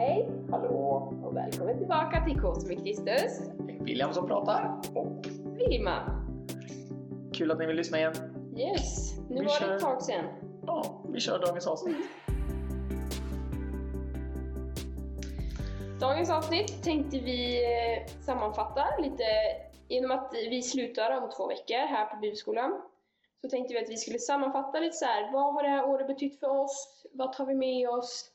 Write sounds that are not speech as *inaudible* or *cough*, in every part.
Hej Hallå! och välkommen tillbaka till Cosmic Distus. Det är William som pratar och Vilma. kul att ni vill lyssna igen. Yes, nu Vi var det kör. ett tag sedan. Ja, vi kör dagens avsnitt. Dagens avsnitt tänkte vi eh, sammanfatta lite genom att vi slutar om två veckor här på bibelskolan. Så tänkte vi att vi skulle sammanfatta lite så här. vad har det här året betytt för oss? Vad tar vi med oss?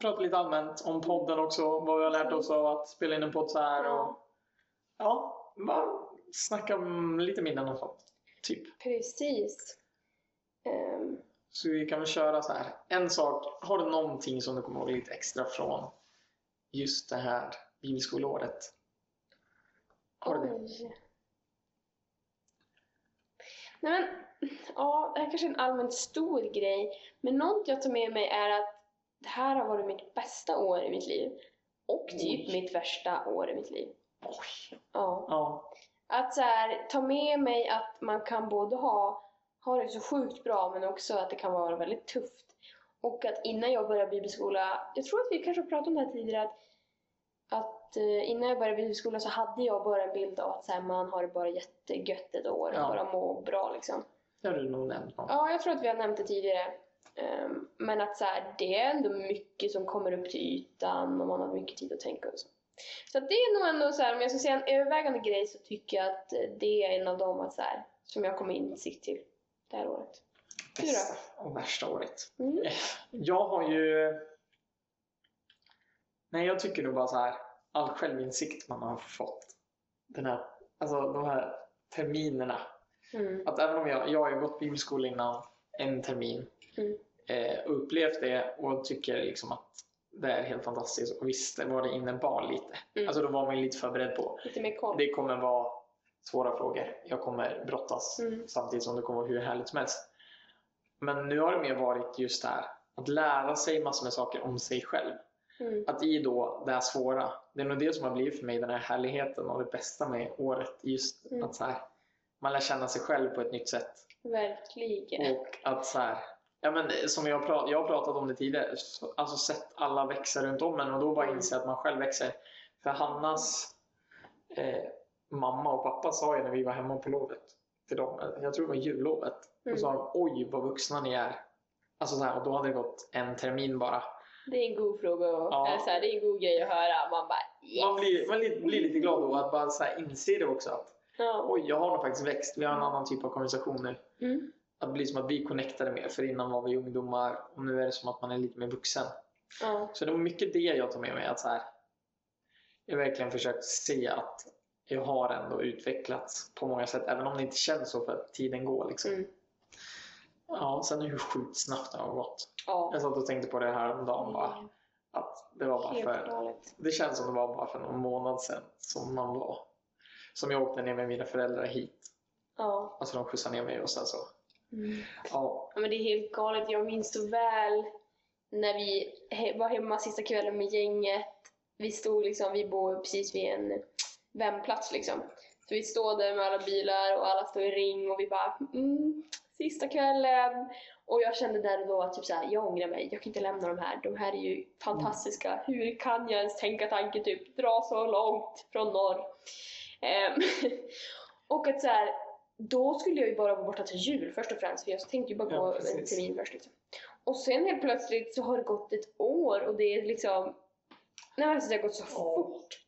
Prata lite allmänt om podden också, vad vi har lärt oss av att spela in en podd så här och ja, bara snacka om lite minnen och sånt. Typ. Precis. Ehm, Så vi kan väl köra så här. En sak, har du någonting som du kommer ihåg lite extra från just det här bibelskoleåret? Har du det? Nej men, ja, det här kanske är en allmänt stor grej. Men något jag tar med mig är att det här har varit mitt bästa år i mitt liv. Och typ Oj. mitt värsta år i mitt liv. Oj. Ja. Ja, Att så här, ta med mig att man kan både ha, ha det så sjukt bra men också att det kan vara väldigt tufft. Och att innan jag började bibelskola, jag tror att vi kanske pratat om det här tidigare, att, att eh, innan jag började bibelskola så hade jag bara en bild av att så här, man har det bara jättegött ett år och Ja. bara må bra liksom. det har du nog nämnt. Ja, jag tror att vi har nämnt det tidigare. Ehm, men att så här, det är ändå mycket som kommer upp till ytan och man har mycket tid att tänka och så. Så det är nog ändå så här, om jag ska säga en övervägande grej så tycker jag att det är en av dem att så här, som jag kommer insikt till det här året. Du? Bästa och värsta året. Mm. Jag har ju... Nej, jag tycker nog bara så här. All självinsikt man har fått. Den här, alltså de här terminerna. Mm. Att även om jag, jag har ju gått bibelskola innan en termin. Mm. Eh, upplevt det och tycker liksom att det är helt fantastiskt och visste vad det innebar lite. Mm. Alltså då var man lite förberedd på. Lite. Det kommer vara svåra frågor. Jag kommer brottas Mm. samtidigt som det kommer vara hur härligt som helst. Men nu har det mer varit just det här att lära sig massor med saker om sig själv. Mm. Att i då det här svåra, det är nog det som har blivit för mig den här härligheten och det bästa med året. Just Mm. att så här, man lär känna sig själv på ett nytt sätt. Verkligen. Och att så här, ja men som jag, pra- jag har pratat om det tidigare, så- alltså sett alla växa runt om en och då bara Mm. inse att man själv växer. För Hannas eh, mamma och pappa sa ju när vi var hemma på lovet till dem, jag tror det var jullovet, Mm. och sa oj vad vuxna ni är. Alltså så här, och då hade det gått en termin bara. Det är en god fråga och Ja. eller så här, det är en god grej att höra. Man bara yes! Man blir, man blir blir lite glad då att bara så här inse det också. Att, Ja. oj, jag har nog faktiskt växt. Vi har en annan typ av konversationer. Mm. Att det blir som att vi connectade mer. För innan var vi ungdomar och nu är det som att man är lite mer vuxen. Ja. Så det var mycket det jag tar med mig. Att så här, jag verkligen försökt se att jag har ändå utvecklats på många sätt. Även om det inte känns så för att tiden går. Liksom. Mm. Ja, sen hur sjukt snabbt det har gått. Ja. Jag satt och tänkte på det här om dagen bara. Att det var bara Helt för galet. Det känns som det var bara för någon månad sedan som man var. Som jag åkte ner med mina föräldrar hit. Ja. Alltså de skjutsade ner mig och sen så. Mm. Ja, Ja men det är helt galet. Jag minns så väl när vi var hemma sista kvällen med gänget. Vi stod liksom, vi bor precis vid en vändplats liksom. Så vi står där med alla bilar och alla står i ring och vi bara mm, sista kvällen. Och jag kände där och då att typ såhär, jag ångrar mig, jag kan inte lämna de här. De här är ju fantastiska. Hur kan jag ens tänka tanken typ dra så långt från norr? Ehm, *laughs* och att så här, då skulle jag ju bara vara borta till jul först och främst, för jag tänkte ju bara Ja, gå en precis. termin först. Liksom. Och sen helt plötsligt så har det gått ett år och det är liksom... Nej men alltså det har gått så Ja. fort.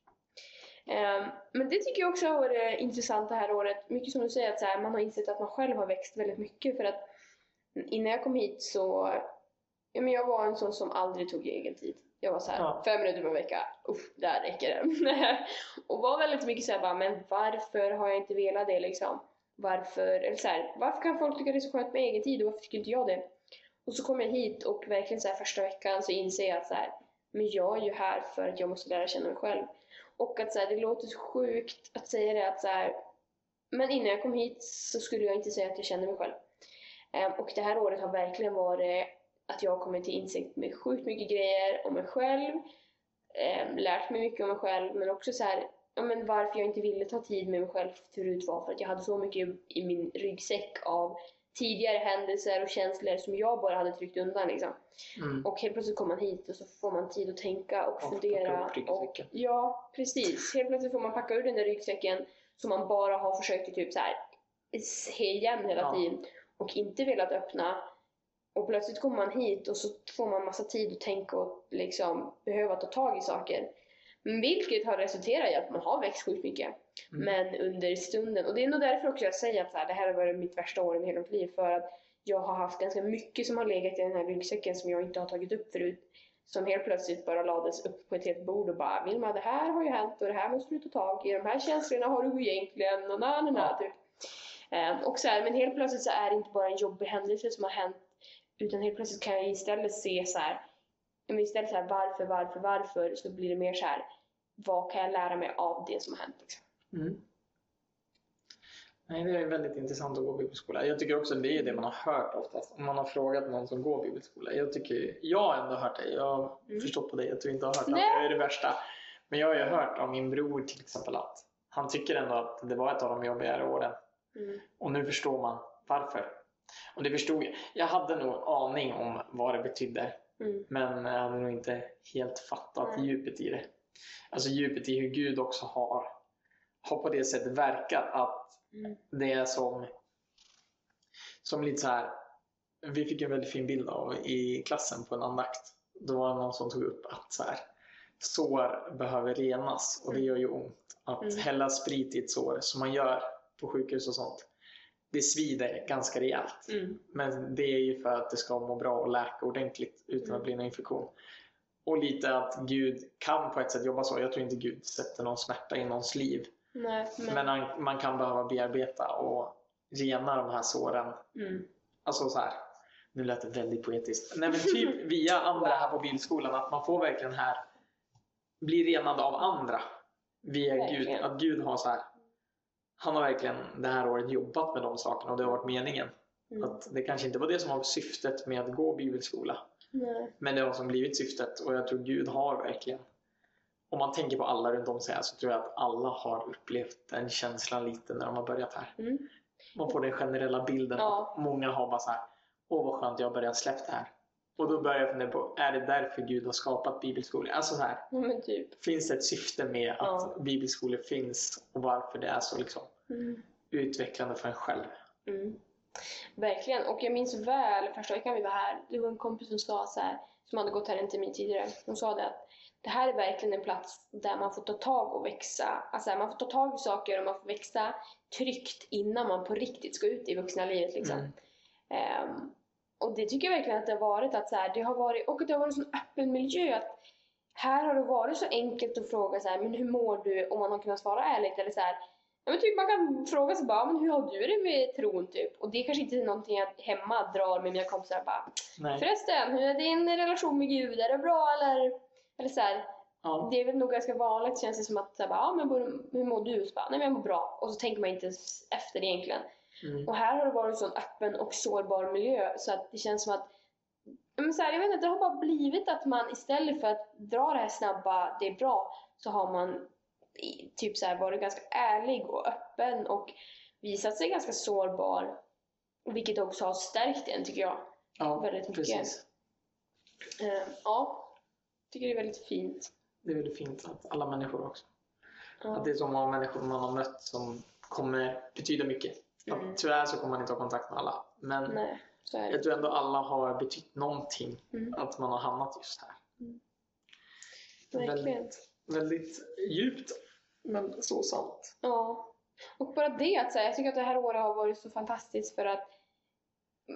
Ehm, men det tycker jag också har varit intressant det här året. Mycket som du säger, att så här, man har insett att man själv har växt väldigt mycket för att innan jag kom hit så... Ja, men jag var en sån som aldrig tog egen tid. Jag var så här, Ja. fem minuter per vecka, uff, där räcker det. *laughs* och var väldigt mycket såhär bara, men varför har jag inte velat det liksom? Varför, eller så här, varför kan folk tycka det är så skönt med egen tid och varför tycker inte jag det? Och så kom jag hit och verkligen så här, första veckan så inser jag att så här, men jag är ju här för att jag måste lära känna mig själv. Och att så här, det låter så sjukt att säga det att så här, men innan jag kom hit så skulle jag inte säga att jag kände mig själv. Ehm, och det här året har verkligen varit att jag har kommit till insikt med sjukt mycket grejer om mig själv. Ehm, lärt mig mycket om mig själv men också så här, ja, men varför jag inte ville ta tid med mig själv förut var för att jag hade så mycket i min ryggsäck av tidigare händelser och känslor som jag bara hade tryckt undan liksom. Mm. Och helt plötsligt kommer man hit och så får man tid att tänka och Och fundera. Och, ja, precis. Helt plötsligt får man packa ur den där ryggsäcken som man bara har försökt att typ så här se igen hela Ja. tiden och inte velat öppna. Och plötsligt kommer man hit och så får man massa tid att tänka och liksom behöva ta tag i saker. Men Vilket har resulterat i att man har växt sjukt mycket. Mm. Men under stunden, och det är nog därför också jag säger att så här, det här har varit mitt värsta år i hela mitt liv. För att jag har haft ganska mycket som har legat i den här ryggsäcken som jag inte har tagit upp förut. Som helt plötsligt bara lades upp på ett helt bord och bara Vilma det här har ju hänt och det här måste du ta tag i. De här känslorna har du egentligen och na na na typ. Eh, och så här, men helt plötsligt så är det inte bara en jobbig händelse som har hänt. Utan helt plötsligt kan jag istället se så här. Men Istället så här varför, varför, varför. Så blir det mer så här. Vad kan jag lära mig av det som har hänt? Liksom. Mm. Nej, det är väldigt intressant att gå bibelskola. Jag tycker också det är det man har hört oftast. Om man har frågat någon som går bibelskola. Jag, tycker, jag har ändå hört det. Jag har Mm. förstått på dig att du inte har hört Nej. att jag är det värsta. Men jag har ju hört av min bror till exempel att han tycker ändå att det var ett av de jobbigare åren. Mm. Och nu förstår man varför. Och det förstod jag. Jag hade nog aning om vad det betydde. Mm. Men jag hade nog inte helt fattat Nej. djupet i det. Alltså djupet i hur Gud också har, har på det sättet verkat. Att Mm. det är som, som lite så här. Vi fick en väldigt fin bild av i klassen på en andakt. Då var det någon som tog upp att så här, sår behöver renas och det Mm. gör ju ont. Att Mm. hälla sprit i ett sår som man gör på sjukhus och sånt. Det svider ganska rejält. Mm. Men det är ju för att det ska må bra och läka ordentligt utan Mm. att bli en infektion. Och lite att Gud kan på ett sätt jobba så. Jag tror inte Gud sätter någon smärta i någons liv. Nej, men... Men han, man kan behöva bearbeta och rena de här såren. Mm. Alltså så här. Nu lät det väldigt poetiskt. Nej men typ *laughs* via andra här på bildskolan. Att man får verkligen här bli renad av andra. Via Gud. Verkligen. Att Gud har så här. Han har verkligen det här året jobbat med de sakerna och det har varit meningen. Mm. Att det kanske inte var det som var syftet med att gå bibelskola. Nej. Men det har som blivit syftet och jag tror Gud har verkligen om man tänker på alla runt om sig här så tror jag att alla har upplevt den känslan lite när de har börjat här. Mm. Man får den generella bilden Ja. att många har bara så här Åh vad skönt jag har börjat släppa det här. Och då börjar jag fundera på, är det därför Gud har skapat bibelskolor? Alltså så här, men typ. finns det ett syfte med att Ja. bibelskolor finns och varför det är så liksom Mm. utvecklande för en själv? Mm. Verkligen. Och jag minns väl första veckan vi var här. Det var en kompis som sa så här, som hade gått här en termin tidigare. Hon sa det att det här är verkligen en plats där man får ta tag och växa. Alltså man får ta tag i saker och man får växa tryggt innan man på riktigt ska ut i vuxna livet liksom. Mm. Och det tycker jag verkligen att det har varit. Att så här, det har varit och det har varit en sån öppen miljö. Att här har det varit så enkelt att fråga så här, men hur mår du? Om man har kunnat svara ärligt. Eller så här, ja, men typ man kan fråga sig bara, men hur har du det med tron? Typ? Och det är kanske inte är någonting jag hemma drar med mina kompisar. Bara, Nej. Förresten, hur är din relation med Gud? Är det bra eller? Eller så här, Ja. det är väl nog ganska vanligt känns det som att så här, bara, men hur- mår du? Så bara, Nej men jag mår bra. Och så tänker man inte efter egentligen. Mm. Och här har det varit en sån öppen och sårbar miljö så att det känns som att men så här, jag vet inte, det har bara blivit att man istället för att dra det här snabba, det är bra, så har man typ så här, varit ganska ärlig och öppen och visat sig ganska sårbar. Vilket också har stärkt en tycker jag. ja, väldigt mycket. precis. Eh, ja, tycker det är väldigt fint. Det är väldigt fint att alla människor också Ja. Att det är så många människor man har mött som kommer betyda mycket. Att Mm. Tyvärr så kommer man inte ha kontakt med alla. Men Nej, jag tror ändå alla har betytt någonting. Mm. Att man har hamnat just här. Verkligen. Väldigt, väldigt djupt. Men så sant. Ja. Och bara det att säga, jag tycker att det här året har varit så fantastiskt för att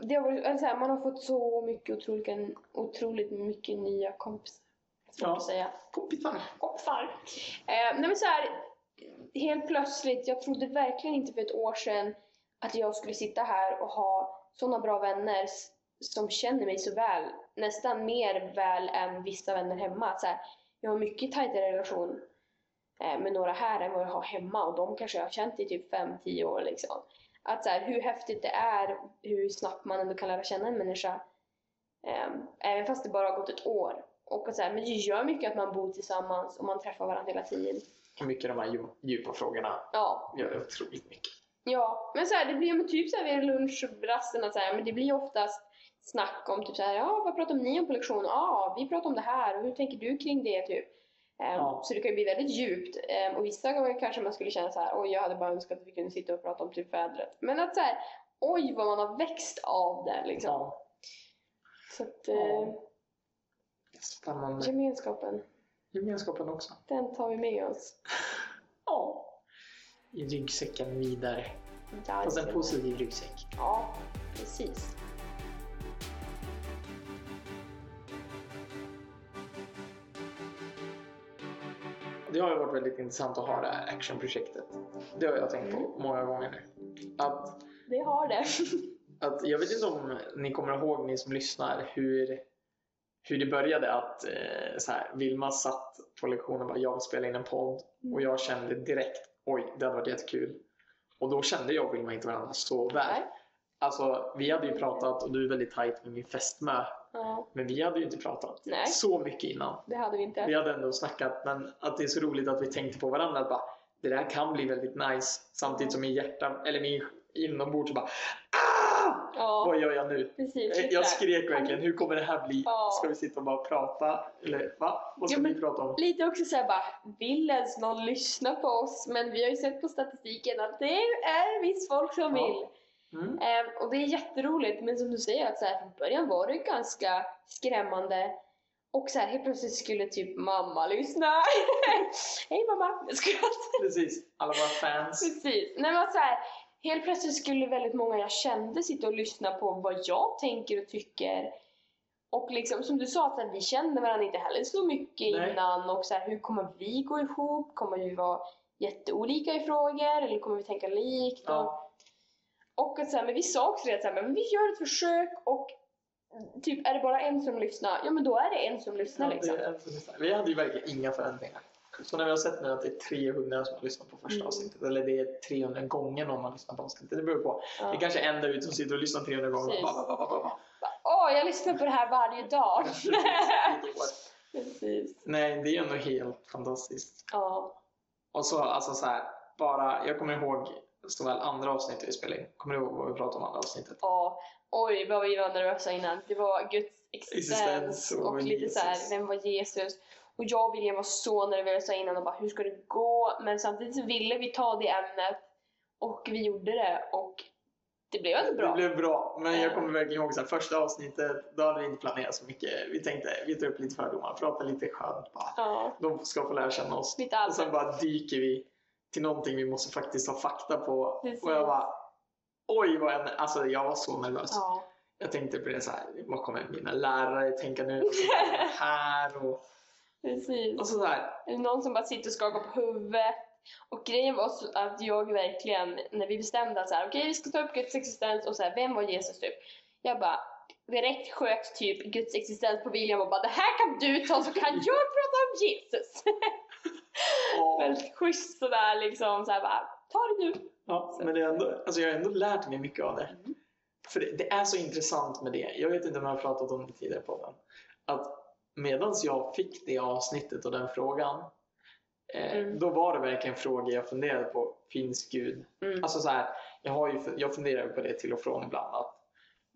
det har varit, eller så här, man har fått så mycket otroligt, otroligt mycket nya kompisar. Ja. att säga. Kompisar. Kompisar. Eh, nej men så här, helt plötsligt, jag trodde verkligen inte för ett år sedan att jag skulle sitta här och ha sådana bra vänner som känner mig så väl. Nästan mer väl än vissa vänner hemma. Så här, jag har mycket tajtare relation eh, med några här än vad jag har hemma och de kanske jag har känt i typ 5-10 år. Liksom. Att så här, hur häftigt det är, hur snabbt man ändå kan lära känna en människa. Eh, även fast det bara har gått ett år. Och att så här, men det gör mycket att man bor tillsammans och man träffar varandra hela tiden. Mycket av de här dju- djupa frågorna Ja, gör otroligt mycket. Ja, men så här, det blir ju typ så här vid lunchrasterna så här, men det blir oftast snack om typ så här, ja vad pratar ni om på lektionen? Ja, ah, vi pratar om det här och hur tänker du kring det typ? Um, Ja. Så det kan ju bli väldigt djupt um, och vissa gånger kanske man skulle känna så här, oj jag hade bara önskat att vi kunde sitta och prata om typ vädret. Men att så här, oj vad man har växt av det liksom. Ja. Så att Ja. uh, Spännande. gemenskapen, Gemenskapen också. den tar vi med oss. Ja. I ryggsäcken vidare. Fast en positiv ryggsäck. Ja, precis. Det har ju varit väldigt intressant att ha det här actionprojektet. Det har jag tänkt på många gånger nu. Att, Det har det. *laughs* att, jag vet inte om ni kommer ihåg, ni som lyssnar, hur, hur det började. Att eh, så här, Vilma satt på lektionen och bara jag vill spela in en podd. Och jag kände direkt, oj det hade varit jättekul. Och då kände jag och Vilma inte varandra så väl. Nej. Alltså vi hade ju pratat, och du är väldigt tajt med min fästmö. Ja, Men vi hade ju inte pratat Nej. så mycket innan. det hade vi inte. Vi hade ändå snackat, men att det är så roligt att vi tänkte på varandra. Att bara, det där kan bli väldigt nice. Samtidigt som min hjärta, eller min inombords bara ah! Ja, Vad gör jag nu? precis. Jag exakt. skrek verkligen, hur kommer det här bli? Ja. Ska vi sitta och bara prata? Eller va? Vad ska Ja, vi prata om? Lite också såhär bara, vill ens någon lyssna på oss? Men vi har ju sett på statistiken att det är visst folk som Ja. vill. Mm. Ehm, och det är jätteroligt, men som du säger, att så här, från början var det ganska skrämmande. Och så här, helt plötsligt skulle typ mamma lyssna. *laughs* Hej mamma! Jag. Precis, alla våra fans. Precis. Nej, men så här, helt plötsligt skulle väldigt många jag kände sitta och lyssna på vad jag tänker och tycker. Och liksom som du sa, att vi kände varandra inte heller så mycket Nej. innan. Och så här, hur kommer vi gå ihop? Kommer vi vara jätteolika i frågor? Eller kommer vi tänka likt? Och, Ja, och att så här, men vi sa också det att så här, men vi gör ett försök och typ är det bara en som lyssnar, ja men då är det en som lyssnar ja, liksom. en som lyssnar. vi hade ju verkligen inga förväntningar. Så när vi har sett nu att det är 300 som har lyssnat på första Mm. avsnittet, eller det är 300 gånger någon har lyssnat på avsnittet, det beror på. Ja. Det är kanske en där ute som sitter och lyssnar 300 gånger. Åh, jag lyssnar på det här varje dag! *laughs* Precis. Nej, det är ändå helt fantastiskt. Ja. Och så, alltså så här, bara, jag kommer ihåg såväl andra avsnittet vi spelade in. Kommer du ihåg vad vi pratade om andra avsnittet? Ja, oj vad vi var nervösa innan. Det var Guds existens, Existens och och, lite så här, Jesus. vem var Jesus? Och jag och William var så nervösa innan och bara, hur ska det gå? Men samtidigt så ville vi ta det ämnet och vi gjorde det och det blev ändå bra. Det blev bra, men jag Ja. kommer verkligen ihåg så här, första avsnittet, då hade vi inte planerat så mycket. Vi tänkte, vi tar upp lite fördomar, pratar lite skönt bara. Ja, De ska få lära känna oss. Och sen bara dyker vi till någonting vi måste faktiskt ha fakta på. Precis. Och jag bara, oj vad jag, alltså jag var så nervös. Ja, Jag tänkte på det så här, vad kommer mina lärare tänka nu? Och här och, precis. och så där. Är det någon som bara sitter och skakar på huvudet? Och grejen var så att jag verkligen, när vi bestämde att så här, okej vi ska ta upp Guds existens och så här, vem var Jesus typ? Jag bara direkt sköt typ Guds existens på William och bara det här kan du ta så kan jag prata om Jesus. *laughs* Och, Väldigt schysst sådär liksom så här bara, ta det du. ja, men det är ändå, alltså jag har ändå lärt mig mycket av det. Mm. För det, det är så intressant med det. Jag vet inte om jag har pratat om det tidigare på den. Att medans jag fick det avsnittet och den frågan. Eh, Mm. Då var det verkligen frågor jag funderade på. Finns Gud? Mm. Alltså så här, jag, har ju, jag funderar på det till och från ibland. Att,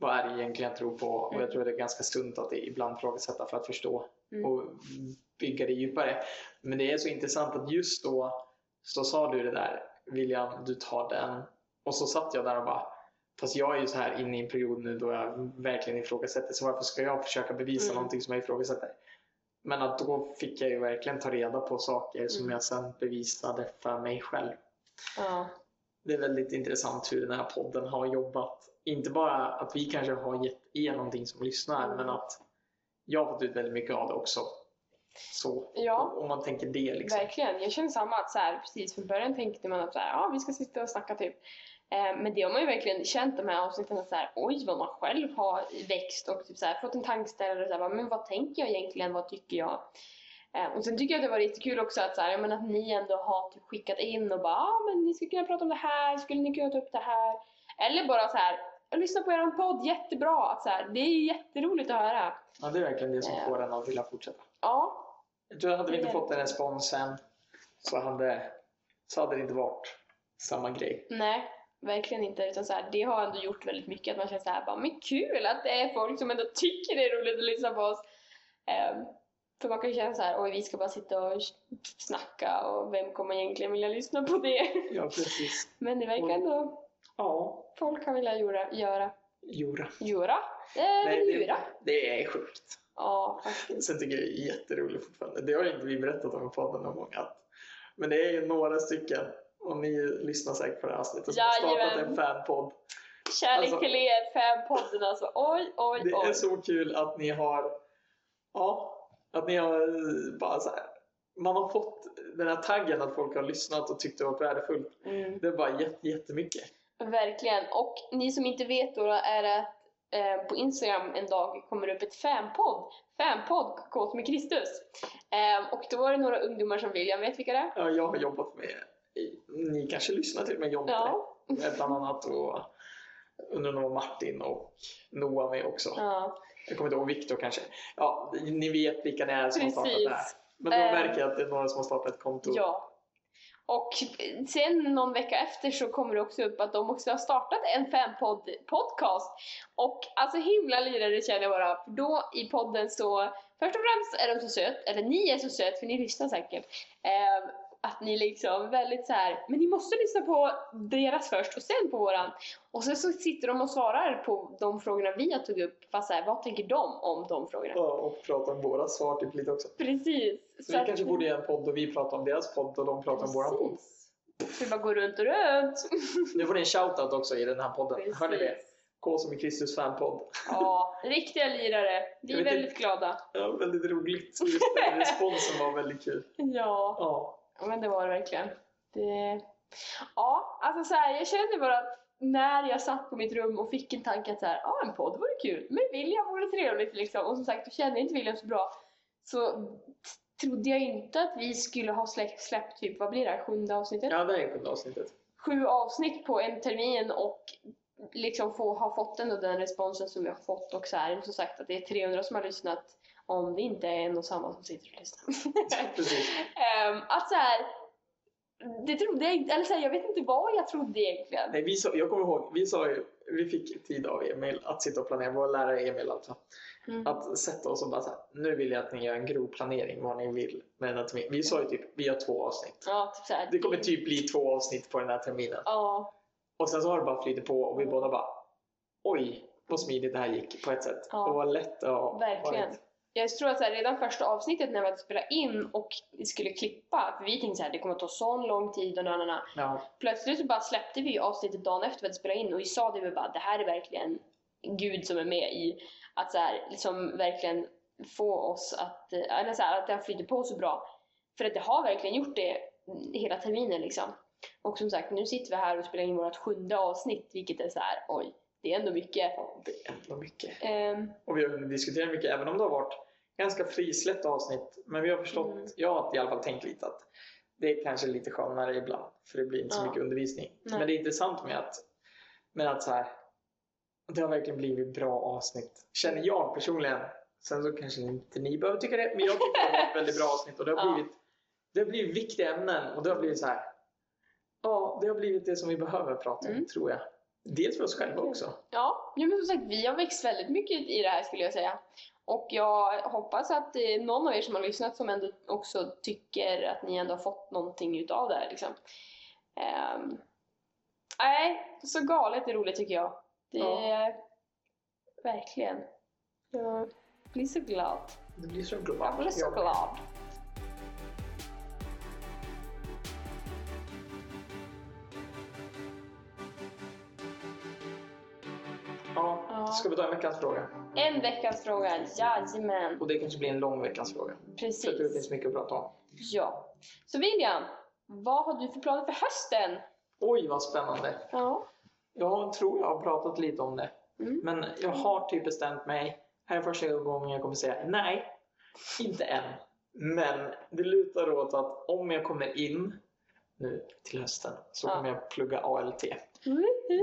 vad är det egentligen jag tror på? Och Mm. jag tror det är ganska sunt att ibland ifrågasätta för att förstå Mm. och bygga det djupare. Men det är så intressant att just då så sa du det där William, du tar den. Och så satt jag där och bara Fast jag är ju så här inne i en period nu då jag verkligen ifrågasätter så varför ska jag försöka bevisa Mm. någonting som jag ifrågasätter? Men att då fick jag ju verkligen ta reda på saker som Mm. jag sen bevisade för mig själv. Ja, Det är väldigt intressant hur den här podden har jobbat. Inte bara att vi kanske har gett er någonting som lyssnar Mm. men att jag har fått ut väldigt mycket av det också. Så ja om man tänker det liksom. verkligen. Jag känner samma att så här, precis från början tänkte man att så här, ja vi ska sitta och snacka typ. Eh, men det har man ju verkligen känt de här avsnitten att så här, oj vad man själv har växt och typ så här, fått en tankeställare och så här, men vad tänker jag egentligen, vad tycker jag? Eh, och sen tycker jag att det var jättekul också att, så här, men att ni ändå har typ skickat in och bara, ja men ni skulle kunna prata om det här, skulle ni kunna ta upp det här? Eller bara så här, jag lyssnar på er podd, jättebra! Att, så här, det är jätteroligt att höra. Ja, det är verkligen det som Ja. får en att vilja fortsätta. Ja, Jag tror att hade vi inte fått den responsen så hade, så hade det inte varit samma grej. nej, Verkligen inte. Utan så här, det har ändå gjort väldigt mycket att man känner så här, bara, men kul att det är folk som ändå tycker det är roligt att lyssna på oss. Ehm, för man kan ju känna så här, oj vi ska bara sitta och snacka och vem kommer egentligen vilja lyssna på det? *laughs* Ja, precis. Men det verkar ändå Ja, folk kan vilja göra. Göra? Jura. Göra? Eh, Nej, det, Jura? det är sjukt. Ja, faktiskt. Sen tycker jag det är jätteroligt fortfarande. Det har inte vi berättat om i podden någon gång. Att, men det är ju några stycken, och ni lyssnar säkert på det här avsnittet, som har startat en fanpodd. Kärlek Alltså- till er, fanpodden alltså. Oj, oj, Det oj. är så kul att ni har, ja, att ni har bara så här, man har fått den här taggen att folk har lyssnat och tyckt det var värdefullt. Mm. Det är bara jätte, jättemycket. Verkligen. Och ni som inte vet då är det att eh, på Instagram en dag kommer upp ett fanpodd. Fanpodd, Kåt med Kristus. Eh, och då var det några ungdomar som vill, jag vet vilka det är? Ja, jag har jobbat med, ni kanske lyssnar till med Jonte, Ja. med bland annat och under några Martin och Noah med också. ja. Jag kommer inte ihåg Viktor kanske. Ja, ni vet vilka det är som har startat det här. Precis. Men då Eh, märker jag att det är några som har startat ett konto. Ja. Och sen någon vecka efter så kommer det också upp att de också har startat en fanpodd podcast. Och alltså himla lirare känner jag bara. För då i podden så, först och främst är de så söt, eller ni är så söt för ni lyssnar säkert. Eh, att ni liksom väldigt så här, men ni måste lyssna på deras först och sen på våran. Och sen så sitter de och svarar på de frågorna vi har tagit upp. Fast så här, vad tänker de om de frågorna? Ja, och prata om våra svar typ lite också. Precis. Så vi att- kanske borde göra en podd och vi pratar om deras podd och de pratar om våran podd. Precis. Så det bara går runt och runt. *laughs* Nu får ni en shoutout också i den här podden. Precis. Hör ni det? K som i Kristus fanpodd. Ja, riktiga lirare. Vi är väldigt glada. Ja, väldigt roligt. Just den responsen var väldigt kul. *laughs* Ja, Ja, ja, men det var det verkligen. Det... Ja, alltså så här, jag kände bara att när jag satt på mitt rum och fick en tanke att så här, ja en podd vore kul, men William vore trevligt liksom. Och som sagt, då kände jag inte William så bra. Så trodde jag inte att vi skulle ha släppt, släppt typ, vad blir det här, sjunde avsnittet? ja det är sjunde avsnittet. Sju avsnitt på en termin och liksom få, ha fått ändå den responsen som vi har fått och så här, som sagt att det är 300 som har lyssnat om det inte är en och samma som sitter och lyssnar. *laughs* Ehm, att så här, det trodde jag eller så här, jag vet inte vad jag trodde egentligen. Nej, vi sa, jag kommer ihåg, vi sa ju, vi fick tid av Emil att sitta och planera, vår lärare Emil alltså. Mm. Att sätta oss och bara så här, nu vill jag att ni gör en grov planering vad ni vill med den här terminen. Vi sa ju typ, vi har två avsnitt. Ja, typ så här, Det kommer typ bli två avsnitt på den här terminen. Ja, Och sen så har det bara flyttat på och vi båda bara, oj vad smidigt det här gick på ett sätt. Ja. Och vad lätt det har verkligen. varit. Jag tror att så här, redan första avsnittet när vi hade spelat in och skulle klippa, för vi tänkte här, det kommer att ta sån lång tid och nanana. Ja, Plötsligt så bara släppte vi avsnittet dagen efter vi hade spelat in och vi sa det vi bara, det här är verkligen Gud som är med i att så här, liksom verkligen få oss att, eh, eller så här, att det har flyttat på så bra. För att det har verkligen gjort det hela terminen liksom. Och som sagt, nu sitter vi här och spelar in vårt sjunde avsnitt, vilket är så här, oj, det är ändå mycket. ja, det är ändå mycket. Ehm, Och vi har diskuterat mycket, även om det har varit ganska frisläppt avsnitt. Men vi har förstått, Mm. jag har i alla fall tänkt lite att det är kanske lite skönare ibland. För det blir inte så Ja. mycket undervisning. Nej. Men det är intressant med att, med att så här, det har verkligen blivit bra avsnitt. Känner jag personligen. Sen så kanske inte ni behöver tycka det, men jag tycker det har varit väldigt bra avsnitt. Och det har *laughs* Ja. blivit, det har blivit viktiga ämnen och det har blivit så här. Ja, det har blivit det som vi behöver prata om, Mm. tror jag. Dels för oss själva också. Ja, men som sagt, vi har växt väldigt mycket i det här skulle jag säga. Och jag hoppas att eh, någon av er som har lyssnat som ändå också tycker att ni ändå har fått någonting utav det här liksom. Nej, så galet är roligt tycker jag. Det är verkligen. Jag blir så glad. Det blir så Jag globalt. blir så glad. Ska vi ta en veckans fråga? En veckans fråga, jajamän. Och det kanske blir en lång veckans fråga. För att det Precis. finns mycket att prata om. Ja. Så William, vad har du för planer för hösten? Oj, vad spännande. Ja. Jag tror jag har pratat lite om det. Mm. Men jag har typ bestämt mig. Här är första gången jag kommer säga nej. Inte än. Men det lutar åt att om jag kommer in nu till hösten så Ja. kommer jag plugga ALT.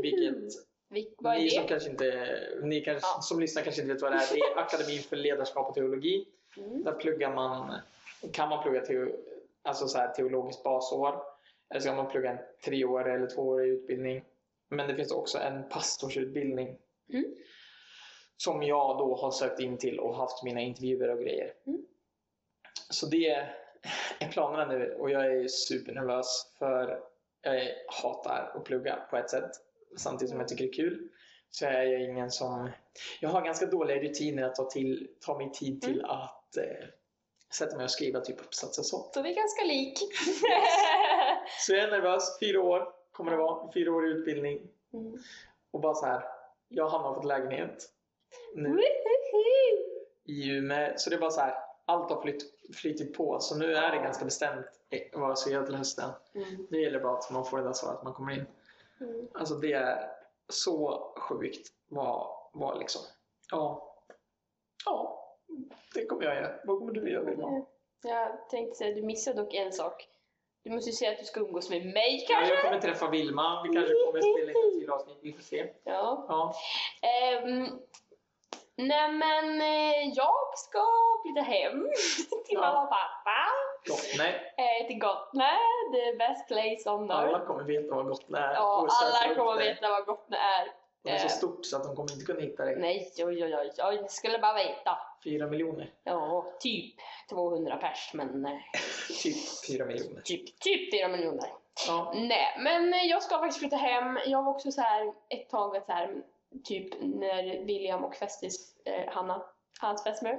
Vilket Vil- vad är ni som det? kanske inte, ni kanske, Ja. som lyssnar kanske inte vet vad det är. Det är Akademin för ledarskap och teologi. Mm. Där pluggar man, kan man plugga teo, alltså så här teologiskt basår. Eller så kan man plugga en treårig eller tvåårig utbildning. Men det finns också en pastorsutbildning. Mm. Som jag då har sökt in till och haft mina intervjuer och grejer. Mm. Så det är planerna nu och jag är supernervös för jag hatar att plugga på ett sätt samtidigt som jag tycker det är kul. Så jag är ingen som... Jag har ganska dåliga rutiner att ta, till, ta mig tid till Mm. att eh, sätta mig och skriva typ uppsatser sånt. Så vi är ganska lik. *laughs* Så jag är nervös. Fyra år kommer det vara. Fyra år i utbildning. Mm. Och bara så här. Jag har fått lägenhet nu Woohoo! i Umeå. Så det är bara så här. Allt har flytt, flyttit på. Så nu är det ganska bestämt eh, vad jag ska göra till hösten. Mm. Det gäller bara att man får det där svaret att man kommer in. Mm. Alltså det är så sjukt vad, vad liksom. Ja. Ja. Det kommer jag göra. Vad kommer du göra Vilma? Jag tänkte säga, du missade dock en sak. Du måste ju säga att du ska umgås med mig Ja, kanske? jag kommer träffa Vilma. Vi kanske kommer spela in ett till avsnitt. Vi får se. Ja. Ja. Um, nej men eh, jag ska flytta hem *laughs* till Ja. mamma och pappa. Gott. Nej. Eh, till Gotland, the best place on Alla earth. kommer veta vad Gotland är. Ja, alla kommer det. veta vad Gotland är. Det är så Eh. stort så att de kommer inte kunna hitta dig. Nej, oj oj oj, oj, jag skulle bara veta. Fyra miljoner. Ja, typ 200 pers, men eh, *laughs* Typ fyra miljoner. typ, typ 4 miljoner. Ja. Nej, men jag ska faktiskt flytta hem. Jag var också så här ett tag så här, typ när William och Festis, eh, Hanna, hans fästmö, *laughs*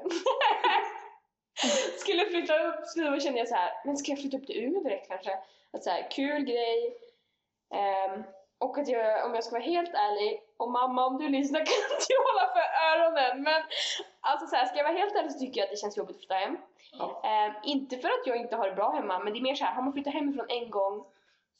*laughs* skulle flytta upp så då kände jag så här, men ska jag flytta upp till Umeå direkt kanske? Att så här, kul grej. Ehm, och att jag, om jag ska vara helt ärlig, och mamma om du lyssnar *laughs* kan du hålla för öronen, men alltså så här, ska jag vara helt ärlig så tycker jag att det känns jobbigt att flytta hem. Ja. Ehm, inte för att jag inte har det bra hemma, men det är mer så här, har man flyttat hemifrån en gång